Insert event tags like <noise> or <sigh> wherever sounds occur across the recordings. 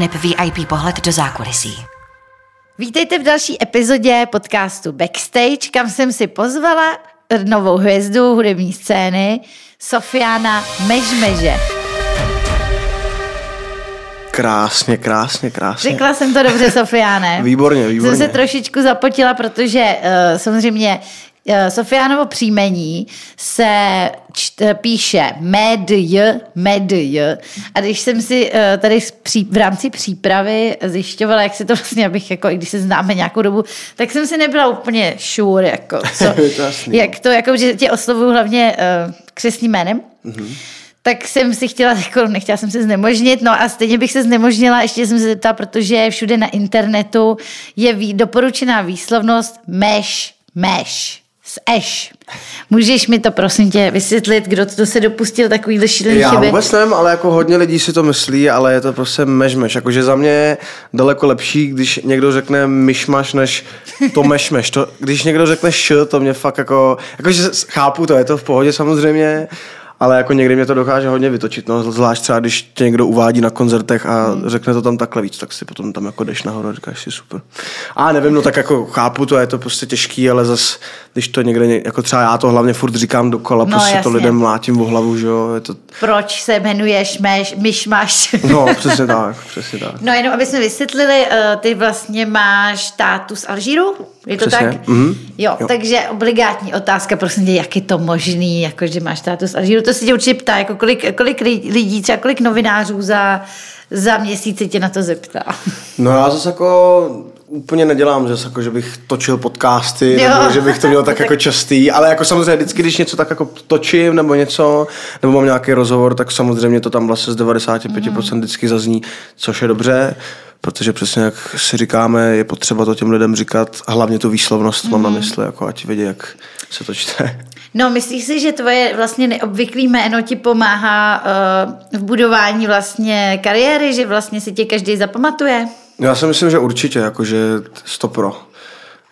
aneb VIP pohled do zákulisí. Vítejte v další epizodě podcastu Backstage, kam jsem si pozvala novou hvězdu hudební scény, Sofiana Mežmeže. Krásně, krásně, krásně. Řekla jsem to dobře, Sofiáne. Výborně, výborně. Jsem se trošičku zapotila, protože uh, samozřejmě Sofiánovo příjmení se čt, píše medj, medj. A když jsem si uh, tady v rámci přípravy zjišťovala, jak se to vlastně, abych jako, i když se známe nějakou dobu, tak jsem si nebyla úplně sure, jako, <laughs> co, jak to, jako, že tě oslovuju hlavně uh, křesným jménem. Mm-hmm tak jsem si chtěla, <laughs> jako nechtěla jsem se znemožnit, no a stejně bych se znemožnila, ještě jsem se zeptala, protože všude na internetu je doporučená výslovnost meš, meš, s eš. Můžeš mi to prosím tě vysvětlit, kdo to se dopustil takový šílený Já chyby? vůbec nevím, ale jako hodně lidí si to myslí, ale je to prostě mešmeš. Jakože za mě je daleko lepší, když někdo řekne myšmaš, než to mešmeš. To, když někdo řekne š, to mě fakt jako, jakože chápu to, je to v pohodě samozřejmě, ale jako někdy mě to dokáže hodně vytočit, no, zvlášť třeba když tě někdo uvádí na koncertech a hmm. řekne to tam takhle víc, tak si potom tam jako jdeš nahoru a říkáš si super. A nevím, no tak jako chápu to, je to prostě těžký, ale zas, když to někde, jako třeba já to hlavně furt říkám dokola, no, prostě jasně. to lidem mlátím o hlavu, že jo, je to... Proč se jmenuješ meš, myšmaš? No, <laughs> přesně tak, přesně tak. No jenom, aby jsme vysvětlili, eh, ty vlastně máš status Alžíru? Je to Přesně. tak? Mm-hmm. Jo, jo, takže obligátní otázka, prosím tě, jak je to možný, jako, že máš status Alžíru? To se tě určitě ptá, jako kolik, kolik lidí, třeba kolik novinářů za, za měsíc se tě na to zeptá. No já zase jako úplně nedělám, že, jako, že bych točil podcasty, jo. nebo že bych to měl tak, tak <laughs> jako častý, ale jako samozřejmě vždycky, když něco tak jako točím, nebo něco, nebo mám nějaký rozhovor, tak samozřejmě to tam vlastně z 95% vždycky zazní, což je dobře protože přesně jak si říkáme, je potřeba to těm lidem říkat a hlavně tu výslovnost mm. mám na mysli, jako ať vědí, jak se to čte. No, myslíš si, že tvoje vlastně neobvyklý jméno ti pomáhá uh, v budování vlastně kariéry, že vlastně si tě každý zapamatuje? Já si myslím, že určitě, jakože stopro.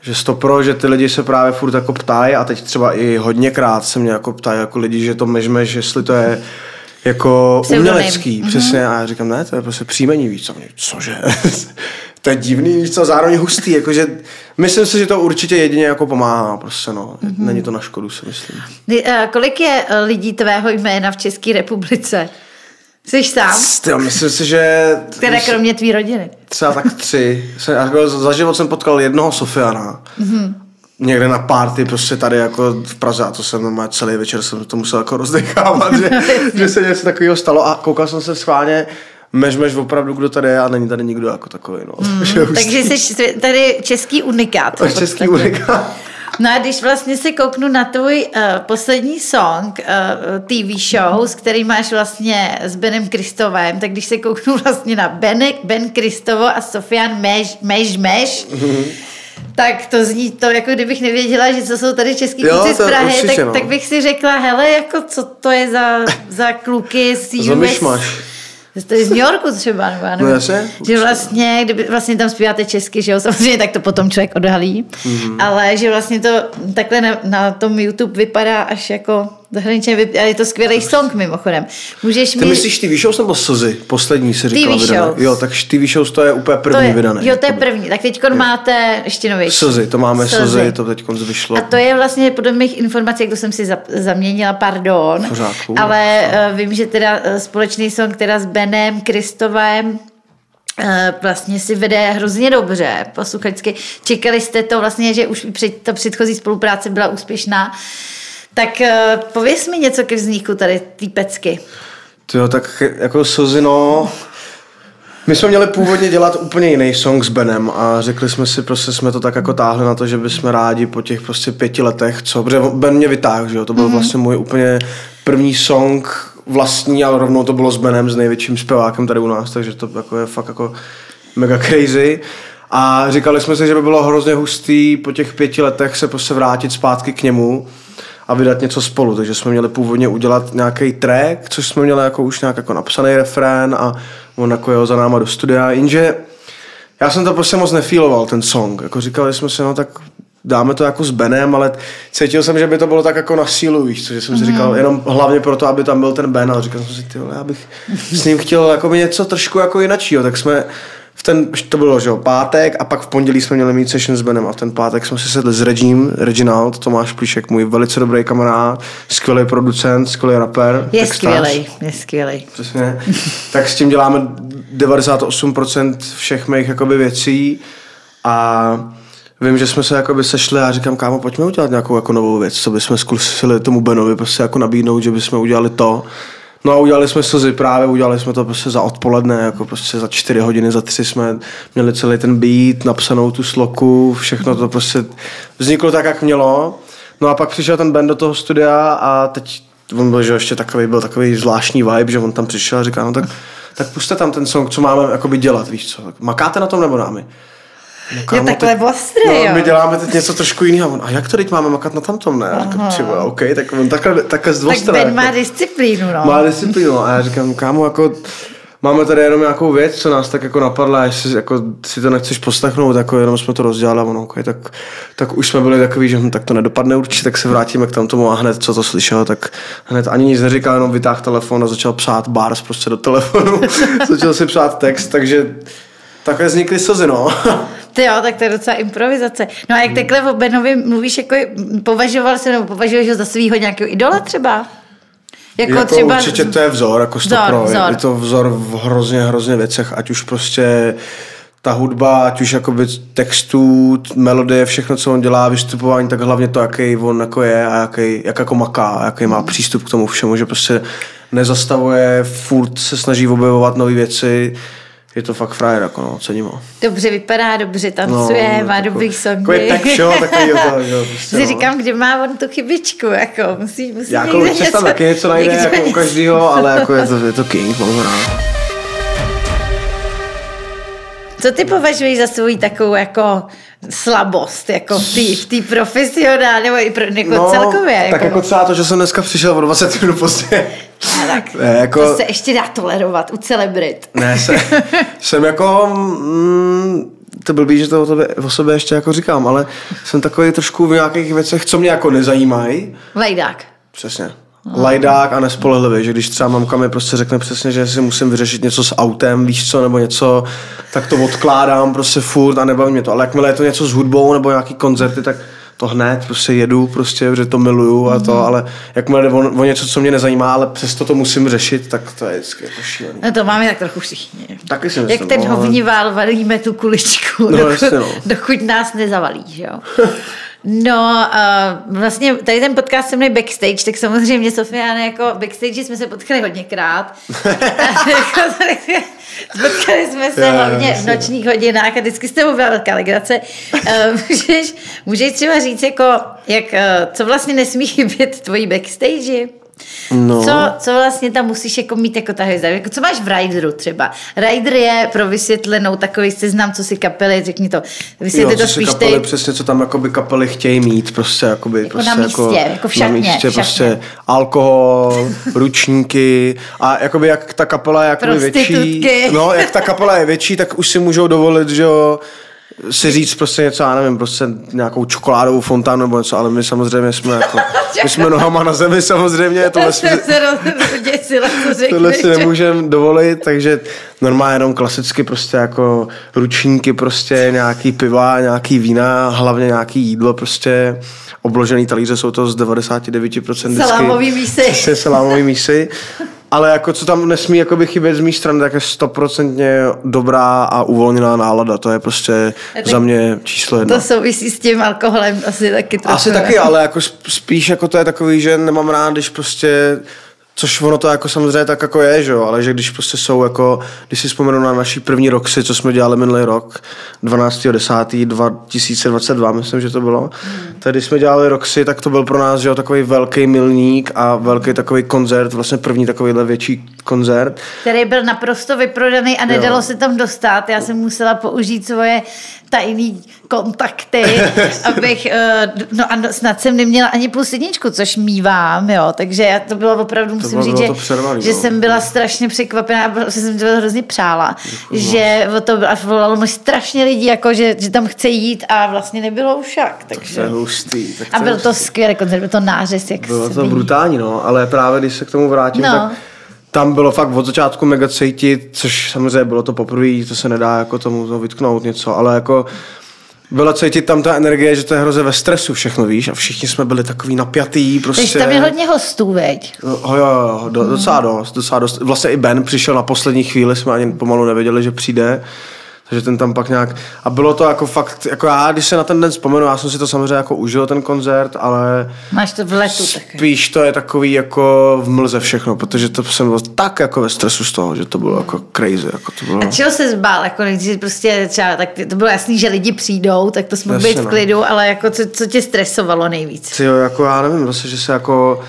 Že stopro, že ty lidi se právě furt jako ptají a teď třeba i hodněkrát se mě jako ptají jako lidi, že to mežmeš, jestli to je jako Pseudonym. umělecký, mm-hmm. přesně. A já říkám, ne, to je prostě příjmení, víc co? Cože? To je divný, víc co, zároveň hustý, jakože myslím si, že to určitě jedině jako pomáhá, prostě no. Mm-hmm. Není to na škodu, si myslím. Kolik je eh, lidí tvého jména v České republice? Jsi sám? Tyjo, myslím si, že... Které kromě tvý rodiny? Třeba tak tři. Jsem, jako za život jsem potkal jednoho Sofiana. Mm-hmm někde na party prostě tady jako v Praze a to jsem má celý večer jsem to musel jako rozdechávat, že, <laughs> že se něco takového stalo a koukal jsem se schválně mež, mež opravdu, kdo tady je a není tady nikdo jako takový. No. <laughs> Mm, takže jsi tady český unikát. <laughs> Český unikát. <laughs> No a když vlastně se kouknu na tvůj uh, poslední song, uh, eh, TV show, s který máš vlastně s Benem Kristovem, tak když se kouknu vlastně na Ben, Ben Kristovo a Sofian Meš, Meš, Meš mm-hmm tak to zní to, jako kdybych nevěděla, že co jsou tady český jo, kluci z Prahy, určitě, tak, no. tak bych si řekla, hele, jako co to je za, za kluky z US, to je z New Yorku třeba, nebo no, jasně, že vlastně, kdyby vlastně tam zpíváte česky, že jo, samozřejmě tak to potom člověk odhalí, mm-hmm. ale že vlastně to takhle na, na tom YouTube vypadá až jako zahraničně, a je to skvělý song mimochodem. Můžeš Ty mít... myslíš TV Shows nebo Slzy? Poslední se říkala vydané. Jo, tak TV Shows to je úplně první to je, vydané. Jo, to je první. Tak teď máte ještě nový. Slzy, to máme Slzy, Slzy to teď vyšlo. A to je vlastně podle mých informací, jak to jsem si za, zaměnila, pardon. Pořádku, ale uh, vím, že teda uh, společný song teda s Benem, Kristovem, eh, vlastně si vede hrozně dobře posluchačsky. Čekali jste to vlastně, že už před, ta předchozí spolupráce byla úspěšná. Tak uh, pověs mi něco ke vzniku tady té pecky. Jo, tak jako Sozino, my jsme měli původně dělat úplně jiný song s Benem a řekli jsme si, prostě jsme to tak jako táhli na to, že bychom rádi po těch prostě pěti letech, co, protože Ben mě vytáhl, že jo, to byl mm-hmm. vlastně můj úplně první song vlastní, ale rovnou to bylo s Benem, s největším zpěvákem tady u nás, takže to jako je fakt jako mega crazy. A říkali jsme si, že by bylo hrozně hustý po těch pěti letech se prostě vrátit zpátky k němu a vydat něco spolu. Takže jsme měli původně udělat nějaký track, což jsme měli jako už nějak jako napsaný refrén a on jako jel za náma do studia, jenže já jsem to prostě moc nefíloval, ten song. Jako říkali jsme si, no tak dáme to jako s Benem, ale cítil jsem, že by to bylo tak jako na sílu, víš co, že jsem si říkal, jenom hlavně proto, aby tam byl ten Ben, ale říkal jsem si, ty vole, já bych s ním chtěl jako něco trošku jako jinačího, tak jsme v ten, to bylo, že jo, pátek a pak v pondělí jsme měli mít session s Benem a v ten pátek jsme si sedli s Regím, Reginald, Tomáš Plíšek, můj velice dobrý kamarád, skvělý producent, skvělý rapper. Je skvělej, je skvělej. Přesně. tak s tím děláme 98% všech mých jakoby věcí a vím, že jsme se jakoby sešli a říkám, kámo, pojďme udělat nějakou jako novou věc, co bychom zkusili tomu Benovi prostě jako nabídnout, že bychom udělali to. No a udělali jsme slzy právě, udělali jsme to prostě za odpoledne, jako prostě za čtyři hodiny, za tři jsme měli celý ten beat, napsanou tu sloku, všechno to prostě vzniklo tak, jak mělo. No a pak přišel ten band do toho studia a teď on byl, že ještě takový, byl takový zvláštní vibe, že on tam přišel a říká, no tak, tak puste tam ten song, co máme jakoby dělat, víš co, tak makáte na tom nebo námi? No, kámo, takhle teď- ostrý, no, jo. my děláme teď něco trošku jiného. A jak to teď máme makat na tamtom, ne? Říkám, vole, OK, tak on takhle, takhle z Tak Ben má jako. disciplínu, no. Má disciplínu. A já říkám, kámo, jako máme tady jenom nějakou věc, co nás tak jako napadla, jestli jako si to nechceš poslechnout, jako jenom jsme to rozdělali ono, okay, tak, tak už jsme byli takový, že hm, tak to nedopadne určitě, tak se vrátíme k tamtomu a hned, co to slyšel, tak hned ani nic neříkal, jenom vytáhl telefon a začal psát bars prostě do telefonu, <laughs> začal si psát text, takže takhle vznikly slzy, no. <laughs> Ty jo, tak to je docela improvizace. No a jak takhle o Benovi mluvíš, jako považoval se nebo považuješ ho za svého nějakého idola třeba? Jako, Jako třeba... určitě to je vzor, jako Vzor. Je, vzor. je to vzor v hrozně, hrozně věcech, ať už prostě ta hudba, ať už jakoby textů, melodie, všechno, co on dělá, vystupování, tak hlavně to, jaký on jako je a jaký, jak jako maká, jaký má přístup k tomu všemu, že prostě nezastavuje, furt se snaží objevovat nové věci, je to fakt frajer, jako no, cením ho. Dobře vypadá, dobře tancuje, no, má takový- dobrý songy. Takový tak show, <laughs> takový to, jo, prostě, no. říkám, kde má on tu chybičku, jako musí, musí Jako někde určitě tam taky něco najde, někde jako u každého, ale jako je to, je to king, mám ho rád. Co ty považuješ za svou takovou jako slabost, jako v té profesionál, nebo i pro, jako celkově? tak jako třeba to, že jsem dneska přišel o 20 minut pozdě. Tak, <laughs> Ne, jako- To se ještě dá tolerovat u celebrit. Ne, <laughs> se, jsem jako... Mm, to blbý, že to o, tobě, o sobě ještě jako říkám, ale jsem takový trošku v nějakých věcech, co mě jako nezajímají. Lajdák. Přesně. Lajdák a nespolehlivý, že když třeba mamka mi prostě řekne přesně, že si musím vyřešit něco s autem, víš co, nebo něco, tak to odkládám prostě furt a nebaví mě to. Ale jakmile je to něco s hudbou nebo nějaký koncerty, tak to hned prostě jedu, prostě, že to miluju a to, ale jakmile jde o, o něco, co mě nezajímá, ale přesto to musím řešit, tak to je vždycky jako šílený. No to máme tak trochu všichni. Taky si Jak myslím, ten no, ale- hovnivál valíme tu kuličku, No, dokud, jasně, no. dokud nás nezavalí, že jo. <laughs> No, uh, vlastně tady ten podcast se jmenuje Backstage, tak samozřejmě Sofiane jako backstage jsme se potkali hodněkrát. Potkali jsme se jo, hlavně v nočních hodinách a vždycky s tebou byla velká legrace. Uh, můžeš, můžeš třeba říct, jako, jak, uh, co vlastně nesmí chybět tvojí backstage? No. Co, co vlastně tam musíš jako mít jako ta hvězda? Jako co máš v Rideru třeba? Rider je pro vysvětlenou takový seznam, co si kapely, řekni to. Vysvětli jo, to spíš kapely, ty. přesně, co tam jakoby kapely chtějí mít, prostě, jakoby, Jako prostě na místě, jako v na šatně, místě, v šatně. prostě alkohol, <laughs> ručníky a jakoby jak ta kapela je jakoby větší, no, jak ta kapela je větší, tak už si můžou dovolit, že jo, si říct prostě něco, já nevím, prostě nějakou čokoládovou fontánu nebo něco, ale my samozřejmě jsme jako, <laughs> my jsme nohama na zemi samozřejmě, tohle jsme. Tohle si nemůžeme dovolit, takže normálně jenom klasicky prostě jako ručníky, prostě nějaký piva, nějaký vína, hlavně nějaký jídlo, prostě obložený talíře jsou to z 99% vždycky. Salámový mísy. Přesně, salámový mísy. <laughs> Ale jako co tam nesmí jakoby chybět z mé strany, tak je stoprocentně dobrá a uvolněná nálada. To je prostě tak za mě číslo jedno. To souvisí s tím alkoholem asi taky trochu. Asi taky, ale jako sp- spíš jako to je takový, že nemám rád, když prostě Což ono to jako samozřejmě tak jako je, že jo, ale že když prostě jsou jako, když si vzpomenu na naší první roxy, co jsme dělali minulý rok, 12.10.2022, myslím, že to bylo. Hmm. Tady jsme dělali roxy, tak to byl pro nás, že jo, takový velký milník a velký takový koncert, vlastně první takovýhle větší koncert. který byl naprosto vyprodaný a nedalo Jo. se tam dostat. Já jsem musela použít svoje tajný kontakty, <laughs> abych, eh, no a snad jsem neměla ani plus jedničku, což mívám, jo, takže já to bylo opravdu, musím bylo- říct, bylo že, to přervaný, že no. jsem byla strašně překvapená, a prostě jsem to hrozně přála, že o to a volalo mi strašně lidí, jako, že, že tam chce jít a vlastně nebylo už jak, To je takže... hustý. Tak A byl to skvělý koncert, byl to nářez, jak Bylo to brutální, no, ale právě když se k tomu vrátím, No. tak tam bylo fakt od začátku mega cítit, což samozřejmě bylo to poprvé, to se nedá jako tomu to vytknout něco, ale jako bylo cítit tam ta energie, že to je hroze ve stresu všechno, víš, a všichni jsme byli takový napjatý, prostě. Takže tam je hodně hostů, veď? Jo, jo, jo, do, docela dost, docela dost. Vlastně i Ben přišel na poslední chvíli, jsme ani pomalu nevěděli, že přijde. Takže ten tam pak nějak... A bylo to jako fakt, jako já, když se na ten den vzpomenu, já jsem si to samozřejmě jako užil, ten koncert, ale Máš to v letu taky. spíš to je takový jako v mlze všechno, protože to jsem byl tak jako ve stresu z toho, že to bylo jako crazy, jako to bylo... A čeho se zbál? Jako, když prostě třeba, tak to bylo jasný, že lidi přijdou, tak to jsme být v no. klidu, ale jako co, co tě stresovalo nejvíc? Jo, jako já nevím, vlastně, že se jako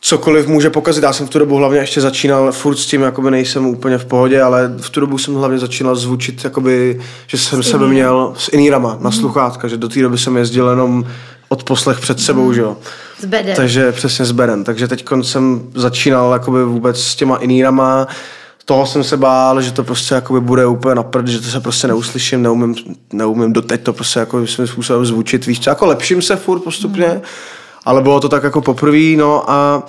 cokoliv může pokazit. Já jsem v tu dobu hlavně ještě začínal furt s tím, jakoby nejsem úplně v pohodě, ale v tu dobu jsem hlavně začínal zvučit, jakoby, že jsem sebe měl s inírama na sluchátka, že do té doby jsem jezdil jenom od poslech před sebou, že jo. S bedem. Takže přesně s Berem. Takže teď jsem začínal jakoby vůbec s těma inírama, toho jsem se bál, že to prostě jakoby bude úplně na prd, že to se prostě neuslyším, neumím, neumím doteď to prostě jako svým způsobem zvučit, víš co, jako lepším se furt postupně, Hmm. Ale bylo to tak jako poprvé, no a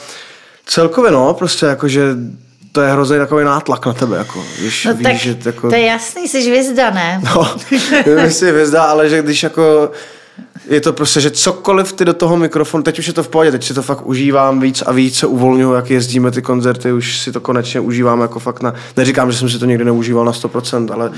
celkově no, prostě jako, že to je hrozný takový nátlak na tebe, jako, víš, no víš, tak že jako... to je jasný, jsi hvězda, ne? No, <laughs> je hvězda, ale že když jako je to prostě, že cokoliv ty do toho mikrofonu, teď už je to v pohodě, teď si to fakt užívám víc a víc se uvolňuju, jak jezdíme ty koncerty, už si to konečně užívám jako fakt na, neříkám, že jsem si to někdy neužíval na 100%, ale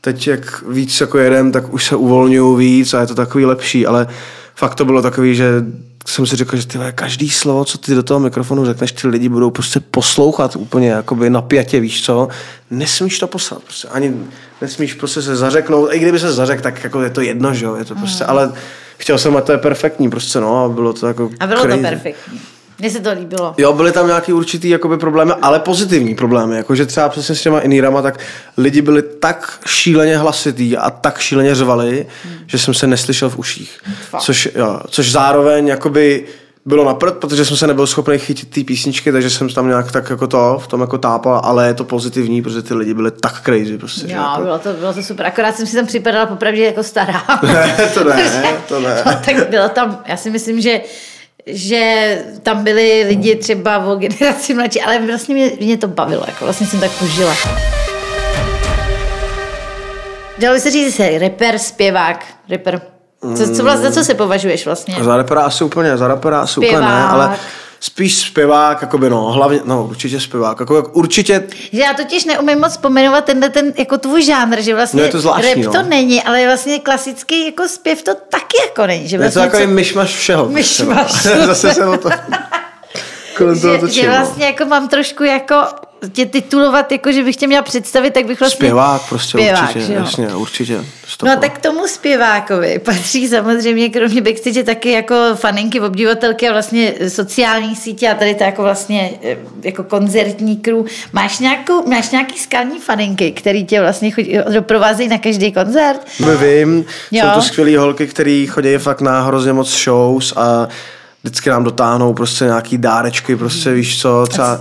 teď jak víc jako jedem, tak už se uvolňuju víc a je to takový lepší, ale fakt to bylo takový, že jsem si řekl, že ty každý slovo, co ty do toho mikrofonu řekneš, ty lidi budou prostě poslouchat úplně jakoby napjatě, víš co, nesmíš to poslat, prostě. Ani nesmíš prostě se zařeknout, i kdyby se zařekl, tak jako je to jedno, že jo, je to prostě, ale chtěl jsem, a to je perfektní prostě, no, a bylo to jako A bylo crazy. to perfektní. Mně se to líbilo. Jo, byly tam nějaký určitý jakoby problémy, ale pozitivní problémy, jakože třeba přesně s těma inírama, tak lidi byli tak šíleně hlasitý a tak šíleně řvali, hmm. že jsem se neslyšel v uších. Fakt. Což, jo, což zároveň jakoby bylo na prd, protože jsem se nebyl schopný chytit ty písničky, takže jsem tam nějak tak jako to, v tom jako tápal, ale je to pozitivní, protože ty lidi byli tak crazy prostě. že Jo, jako... bylo to, bylo to super. Akorát jsem si tam připadala popravdě jako stará. <laughs> Ne, <laughs> to ne, to ne. No, tak bylo tam, já si myslím, že že tam byli lidi třeba o generaci mladší, ale vlastně mě, mě to bavilo, jako vlastně jsem tak užila. Dalo by se říct, že rapper, zpěvák, rapper. Co, co vlastně, za co se považuješ vlastně? Za rapera asi úplně, za rapera asi úplně ne, ale spíš zpěvák, jakoby no, hlavně, no určitě zpěvák, jako, jak určitě já totiž neumím moc pomenovat tenhle ten jako tvůj žánr, že vlastně No je to zvláštní, rap no. to není, ale vlastně klasický jako zpěv to taky jako není. Že Je to vlastně takový co- myšmaš všeho. prostě, no. Myšmaš. <laughs> Zase se o to kolem <laughs> toho že, točím. že no. vlastně jako mám trošku jako tě titulovat, jako že bych tě měla představit, tak bych vlastně... Zpěvák prostě Zpěvák, určitě, že jo? jasně, určitě. No stopa. a tak k tomu zpěvákovi patří samozřejmě kromě backstage taky jako faninky, obdivatelky a vlastně sociální sítě a tady to jako vlastně eh, jako koncertní crew. Máš, nějakou, máš nějaký skalní faninky, který tě vlastně chodí, doprovázejí na každý koncert? My vím, Jo. jsou to skvělé holky, které chodí fakt na hrozně moc shows a vždycky nám dotáhnou prostě nějaký dárečky, prostě víš co, třeba,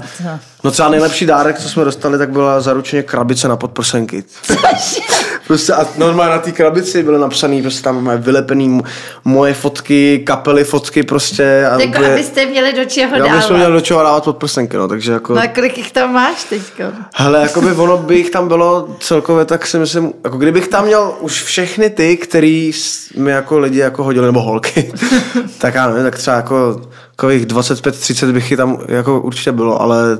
no třeba nejlepší dárek, co jsme dostali, tak byla zaručeně krabice na podprsenky. <laughs> Prostě a normálně na té krabici byly napsané, prostě tam máme vylepený moje fotky, kapely fotky prostě. A Jako úplně- abyste měli do čeho Já dávat. bychom měli do čeho dávat podprsenky, no, takže jako... No a kolik jich tam máš teďko? Hele, jakoby <laughs> ono by jich tam bylo celkově, tak si myslím, jako kdybych tam měl už všechny ty, který mi jako lidi jako hodili, nebo holky, <laughs> tak já nevím, tak třeba jako takových 25-30 bych tam jako určitě bylo, ale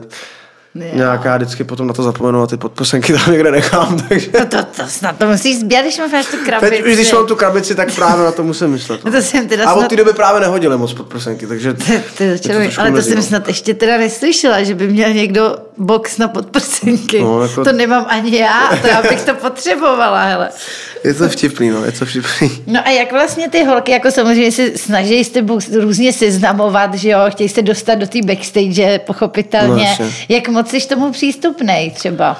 Jo. nějak já vždycky potom na to zapomenu a ty podprsenky tam někde nechám, <laughs> takže... No to, to snad to musíš sbírat, když máš tu krabici. Teď už když mám tu krabici, tak právě na to musím myslet. No <laughs> to jsem teda a od té doby právě nehodili moc podprsenky, takže... <laughs> Ty, ty, mě to ale to mrzí, jsem no. snad ještě teda neslyšela, že by měl někdo box na podprsenky. No, jako- To nemám ani já, to já bych to potřebovala, hele. Je to vtipný, no, je to vtipný. No a jak vlastně ty holky, jako samozřejmě se snaží s tebou různě seznamovat, že jo, chtějí se dostat do té backstage, No, pochopitelně. jasně. jak moc jsi tomu přístupnej třeba?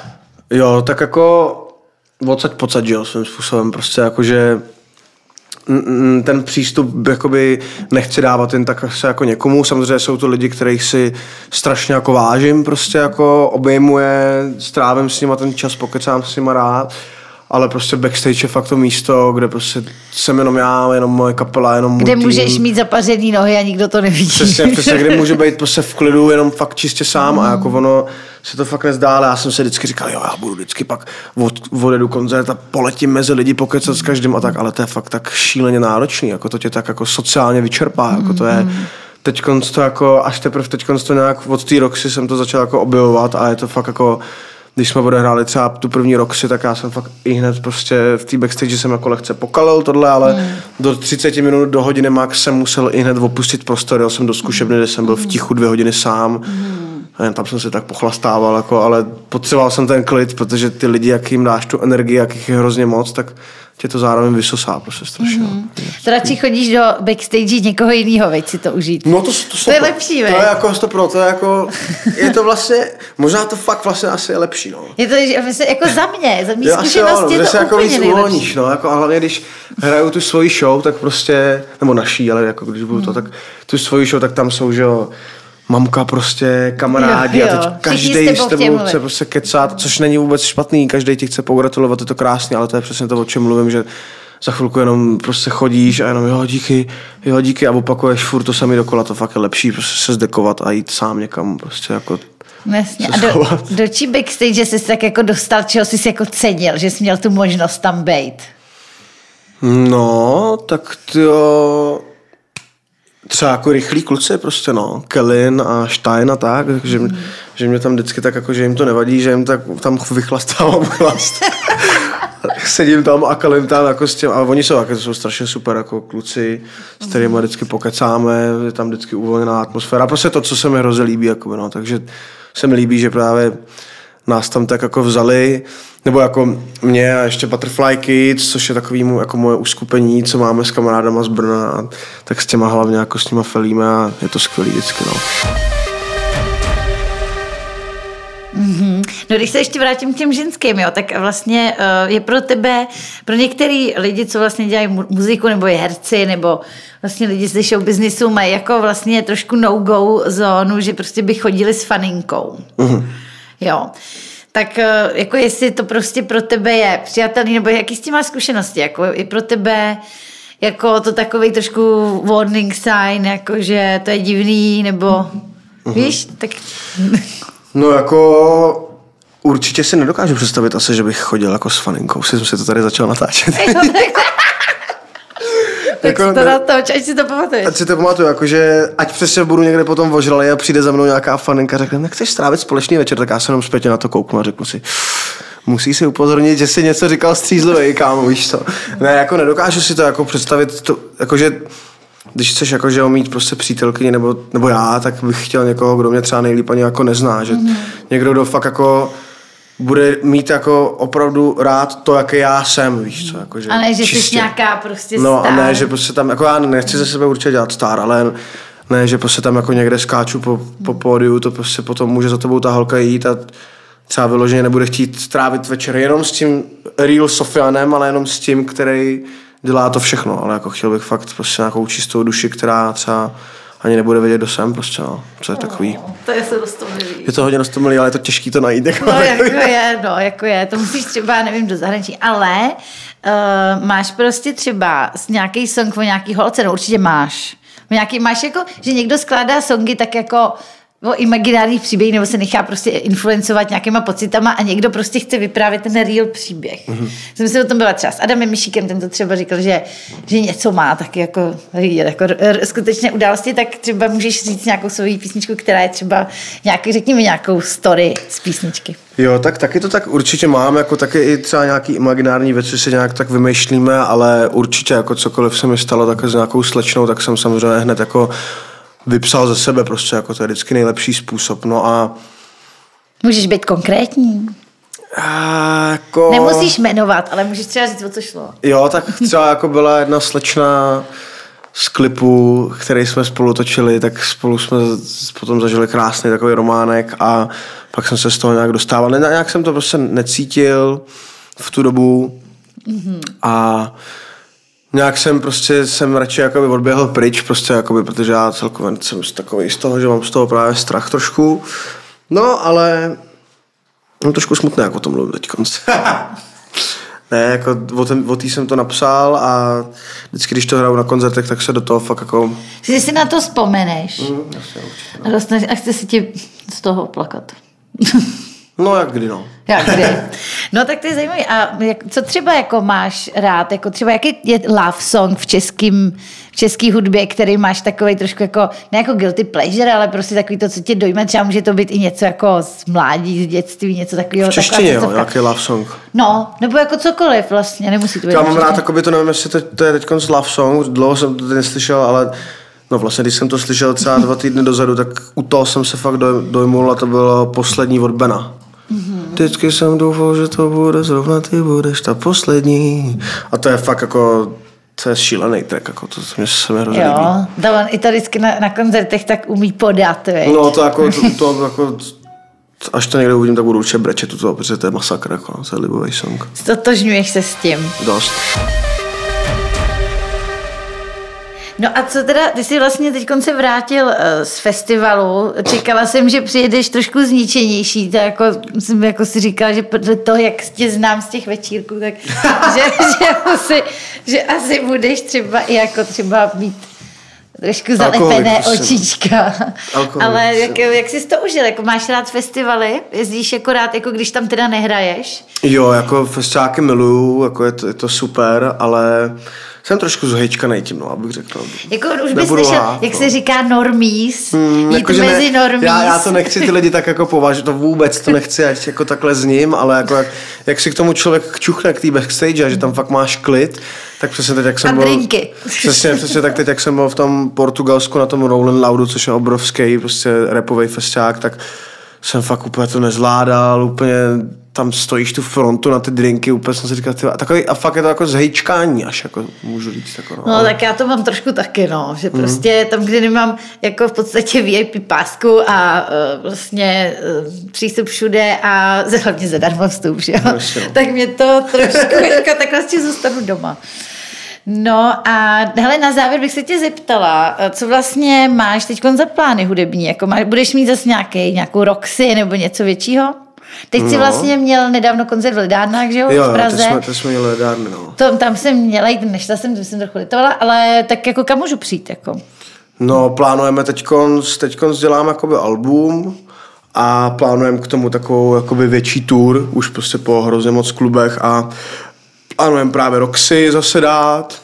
Jo, tak jako odsaď pocať, jo, svým způsobem, prostě jako, že mm, ten přístup jakoby nechci dávat jen tak se jako někomu. Samozřejmě jsou to lidi, kterých si strašně jako vážím, prostě jako obejmuje, strávím s nima ten čas, pokecám s nima rád ale prostě backstage je fakt to místo, kde prostě jsem jenom já, jenom moje kapela, jenom Kde můj můžeš tým. mít zapařený nohy a nikdo to nevidí. Přesně, přesně, kde může být prostě v klidu, jenom fakt čistě sám a jako ono se to fakt nezdá, ale já jsem se vždycky říkal, jo, já budu vždycky pak od, odjedu koncert a poletím mezi lidi pokecat s každým a tak, ale to je fakt tak šíleně náročný, jako to tě tak jako sociálně vyčerpá, jako to je, teď to jako, až teprve teď to nějak od té Roxy jsem to začal jako objevovat a je to fakt jako, když jsme odehráli třeba tu první Roxy, tak já jsem fakt i hned prostě v té backstage jsem jako lehce pokalil tohle, ale mm. do 30 minut, do hodiny max jsem musel i hned opustit prostor, jel jsem do zkušebny, kde jsem byl v tichu dvě hodiny sám. Mm. A jen tam jsem se tak pochlastával, jako, ale potřeboval jsem ten klid, protože ty lidi, jak jim dáš tu energii, jak jich je hrozně moc, tak tě to zároveň vysosá prostě strašně. Mm. To radši chodíš do backstage někoho jiného, veď si to užít. No to, to, To je lepší, To je jako stopro, to je jako, je to vlastně, možná to fakt vlastně asi je lepší, no. Je to že myslím, jako za mě, za <laughs> asi zkušenosti jo, je že to se jako víc uvolníš, no, jako, a hlavně když hraju tu svoji show, tak prostě, nebo naší, ale jako když budu to, tak tu svoji show, tak tam jsou, že jo, mamka prostě, kamarádi Jo, a jo. teď Všichni každý s tebou chce prostě kecat, což není vůbec špatný, každý ti chce pogratulovat, je to krásný, ale to je přesně to, o čem mluvím, že za chvilku jenom prostě chodíš a jenom jo díky, jo díky a opakuješ furt to samý dokola, to fakt je lepší prostě se zdekovat a jít sám někam prostě jako No Jasně. A do, do čí backstage jsi se tak jako dostal, čeho jsi jako cenil, že jsi měl tu možnost tam být? No, tak to třeba jako rychlí kluci prostě no, Kellin a Stein a tak, že, mm. že mě tam vždycky tak jako, že jim to nevadí, že jim tak tam vychlastávám chlast. <laughs> Sedím tam a kalím tam jako s tím, a oni jsou, jako, jsou strašně super jako kluci, s kterými vždycky pokecáme, je tam vždycky uvolněná atmosféra, prostě to, co se mi hrozně líbí, jako, no, takže se mi líbí, že právě nás tam tak jako vzali, nebo jako mě a ještě Butterfly Kids, což je takový mu, jako moje uskupení, co máme s kamarádama z Brna, a tak s těma hlavně jako s nima felíme a je to skvělý vždycky, no. No když se ještě vrátím k těm ženským, jo, tak vlastně uh, je pro tebe, pro některý lidi, co vlastně dělají mu- muziku, nebo je herci, nebo vlastně lidi z show businessu, mají jako vlastně trošku no-go zónu, že prostě by chodili s faninkou. Uh-huh. Jo. Tak eh, jako jestli to prostě pro tebe je přijatelný, nebo jaký s tím máš zkušenosti, jako je pro tebe jako to takový trošku warning sign, jako že to je divný, nebo uh-huh. víš, tak <laughs> No jako určitě si nedokážu představit asi, že bych chodil jako s faninkou, jsem si to tady začal natáčet. <laughs> tak Jako jako, to na to, ať si to pamatuješ. Ať si to pamatuju, jakože ať přesně budu někde potom ožralý a přijde za mnou nějaká faninka a řekne, nechceš strávit společný večer, tak já se jenom zpětně na to kouknu a řeknu si, musí si upozornit, že si něco říkal střízlivý, kámo, víš to. Ne, jako nedokážu si to jako představit, to, jakože když chceš jako, že mít prostě přítelkyni nebo, nebo já, tak bych chtěl někoho, kdo mě třeba nejlíp ani jako nezná, že mm. někdo, kdo fakt jako bude mít jako opravdu rád to, jaký já jsem, víš co, jako, že A ne, že jsi čistě. nějaká prostě No a star. ne, že prostě tam, jako já nechci ze sebe určitě dělat star, ale ne, že prostě tam jako někde skáču po, po pódiu, to prostě potom může za tebou ta holka jít a třeba vyloženě nebude chtít strávit večer jenom s tím real Sofianem, ale jenom s tím, který dělá to všechno, ale jako chtěl bych fakt prostě nějakou čistou duši, která třeba ani nebude vědět, kdo jsem, prostě no, co je takový. To je se rostomilý. Je to hodně roztomilý, ale je to těžký to najít. Jako No, jako je, no, jako je. To musíš třeba, nevím, do zahraničí. Ale uh, máš prostě třeba s nějaký song o nějaký holce, no určitě máš. Nějaký, máš jako, že někdo skládá songy tak jako o imaginárních příběh nebo se nechá prostě influencovat nějakýma pocitama a někdo prostě chce vyprávět ten real příběh. Mm-hmm. Jsem si o tom byla třeba s Adamem Mišíkem, ten to třeba říkal, že, že něco má taky jako, jako skutečné události, tak třeba můžeš říct nějakou svou písničku, která je třeba nějaký, řekněme nějakou story z písničky. Jo, tak taky to tak určitě mám, jako taky i třeba nějaký imaginární věci si nějak tak vymýšlíme, ale určitě jako cokoliv se mi stalo tak s nějakou slečnou, tak jsem samozřejmě hned jako vypsal ze sebe prostě, jako to je vždycky nejlepší způsob. No a, Můžeš být konkrétní. a jako... Nemusíš jmenovat, ale můžeš třeba říct, o co šlo. Jo, tak třeba jako byla jedna slečna z klipu, který jsme spolu točili, tak spolu jsme potom zažili krásný takový románek a pak jsem se z toho nějak dostával. Ne, nějak jsem to prostě necítil v tu dobu a nějak jsem prostě, jsem radši jakoby odběhl pryč, prostě jakoby, protože já celkově jsem takový z toho, že mám z toho právě strach trošku. No, ale no, trošku smutné, jak o tom mluvím teď konc. <laughs> ne, jako o, ten, o tý jsem to napsal a vždycky, když to hraju na koncertech, tak se do toho fakt jako... Že si na to vzpomeneš Mm, jasně, určitě, a, dostaneš, a chce si ti z toho plakat. <laughs> No jak kdy, no. Jak kdy? <laughs> No tak to je zajímavé. A jak, co třeba jako máš rád? Jako třeba jaký je love song v českým, v český hudbě, který máš takový trošku jako, ne jako guilty pleasure, ale prostě takový to, co tě dojme. Třeba může to být i něco jako z mládí, z dětství, něco takového. V češtině, jo, nějaký love song. No, nebo jako cokoliv vlastně, nemusí to být. Já mám rád, jakoby to nevím, jestli to, to je teď love song, dlouho jsem to neslyšel, ale no vlastně, když jsem to slyšel třeba dva týdny dozadu, tak u toho jsem se fakt doj- dojmul a to bylo poslední od Bena. Vždycky jsem doufal, že to bude zrovna ty budeš ta poslední. A to je fakt jako, to je šílený track, jako to, to mě se mi hrozně. Jo, to on i to vždycky na, na koncertech tak umí podat, veď? No to jako, to, to jako, až to někde uvidím, tak budu určitě brečet tu toho, protože to je masakr, jako, to je libový song. Stotožňuješ se s tím. Dost. No a co teda, ty jsi vlastně teď se vrátil eh, z festivalu, čekala jsem, že přijedeš trošku zničenější, to jako, jsem jako si říkala, že podle toho, jak tě znám z těch večírků, tak <laughs> že, že, asi, že asi budeš třeba i jako třeba mít trošku zalepené Alkoholik, očička. Alkoholik, Ale jak, jak jsi to užil? Jako máš rád festivaly? Jezdíš jako rád, jako když tam teda nehraješ? Jo, jako festiáky miluju, jako je to, je to super, ale jsem trošku zhejčkanej tím, no, abych řekl. Jako už bys Nebudu slyšel, lhát, jak no. se říká normies, mm, jít Jakože mezi normies. já, já to nechci ty lidi tak jako považovat, to vůbec to nechci, ať jako takhle s ním, ale jako jak, jak si k tomu člověk kčuchne k té backstage a že tam fakt máš klid, tak přesně teď, jak jsem A byl... drinky. <laughs> Přesně, přesně tak teď, jak jsem byl v tom Portugalsku na tom Rolling Loudu, což je obrovský prostě repový festiák, tak jsem fakt úplně to nezvládal, úplně tam stojíš tu frontu na ty drinky, úplně jsem si říkal, a, takový, a fakt je to jako zhejčkání, až jako můžu říct. Jako, no. No tak já to mám trošku taky, no, Mhm. že prostě tam, kde nemám jako v podstatě VIP pásku a uh, vlastně uh, přístup všude a <laughs> hlavně zadarmo vstup, že jo? Jasně, no. tak mě to trošku jako tak vlastně zůstanu doma. No a hele, na závěr bych se tě zeptala, eh, co vlastně máš teď za plány hudební? Jako máš, budeš mít zase nějaký, nějakou Roxy nebo něco většího? Teď jsi No. vlastně měl nedávno koncert v Lidárnách, že jo, Jo, v jo, Praze. to jsme, to jsme měli ledárny, no. To, tam jsem měla jít, nešla jsem, to jsem trochu litovala, ale tak jako kam můžu přijít, jako? No, plánujeme teďkonc, teďkonc děláme jakoby album a plánujeme k tomu takovou jakoby větší tour, už prostě po hrozně moc klubech a plánujeme právě Roxy zase dát,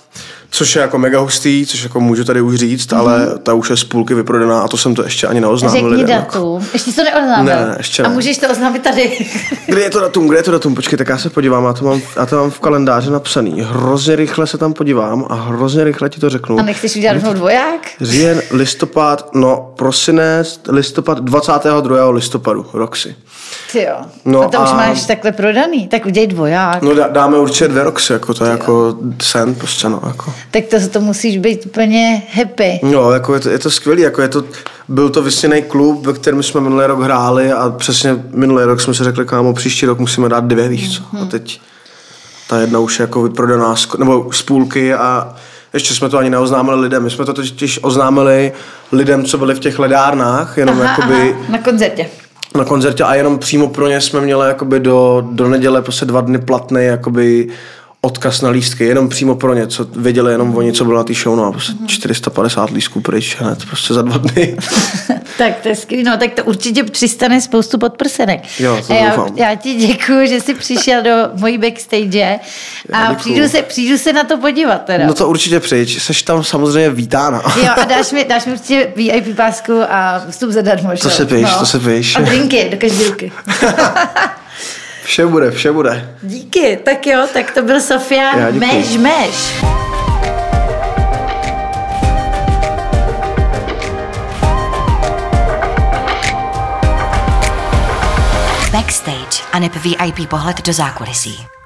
což je jako mega hustý, což jako můžu tady už říct, mm-hmm. ale ta už je z půlky vyprodaná a to jsem to ještě ani neoznámil Řekni lidem. Jako. datum. Ještě jsi to neoznámil. Ne, ne, ještě A ne. můžeš to oznámit tady. Kde je to datum, kde je to datum? Počkej, tak já se podívám, já to mám, já to mám v kalendáři napsaný. Hrozně rychle se tam podívám a hrozně rychle ti to řeknu. A nechceš udělat rovnou dvoják? Říjen, listopad, no prosinec, listopad, 22. listopadu, Roxy. Ty jo. No a to už a- máš takhle prodaný. Tak udělej dvoják. No dá, dáme určitě dvě Roxy, jako to je jako sen prostě, no, jako. Tak to, to musíš být úplně happy. No, jako je to, je to skvělý, jako je to, byl to vysněný klub, ve kterém jsme minulý rok hráli a přesně minulý rok jsme si řekli, kámo, příští rok musíme dát dvě, víš co. A teď ta jedna už je jako vyprodaná, nebo z půlky a ještě jsme to ani neoznámili lidem. My jsme to totiž oznámili lidem, co byli v těch ledárnách, jenom Aha, jakoby aha, na koncertě. na koncertě a jenom přímo pro ně jsme měli jakoby do, do neděle prostě dva dny platný jakoby odkaz na lístky, jenom přímo pro ně, co věděli jenom oni, co bylo na té show, no a prostě 450 lístků pryč hned, prostě za dva dny. <laughs> Tak to je skvělý, no tak to určitě přistane spoustu podprsenek. Jo, to já, doufám. já ti děkuji, že jsi přišel do mojí backstage a přijdu se, přijdu se na to podívat teda. No to určitě přijď, seš tam samozřejmě vítána. Jo, a dáš mi, <laughs> dáš mi určitě VIP pásku a vstup zadarmo. To se píš, to se píš. A drinky do každé ruky. <laughs> Vše bude, vše bude. Díky, tak jo, tak to byl Sofian děkuju. Meš Meš. Backstage a VIP pohled do zákulisí.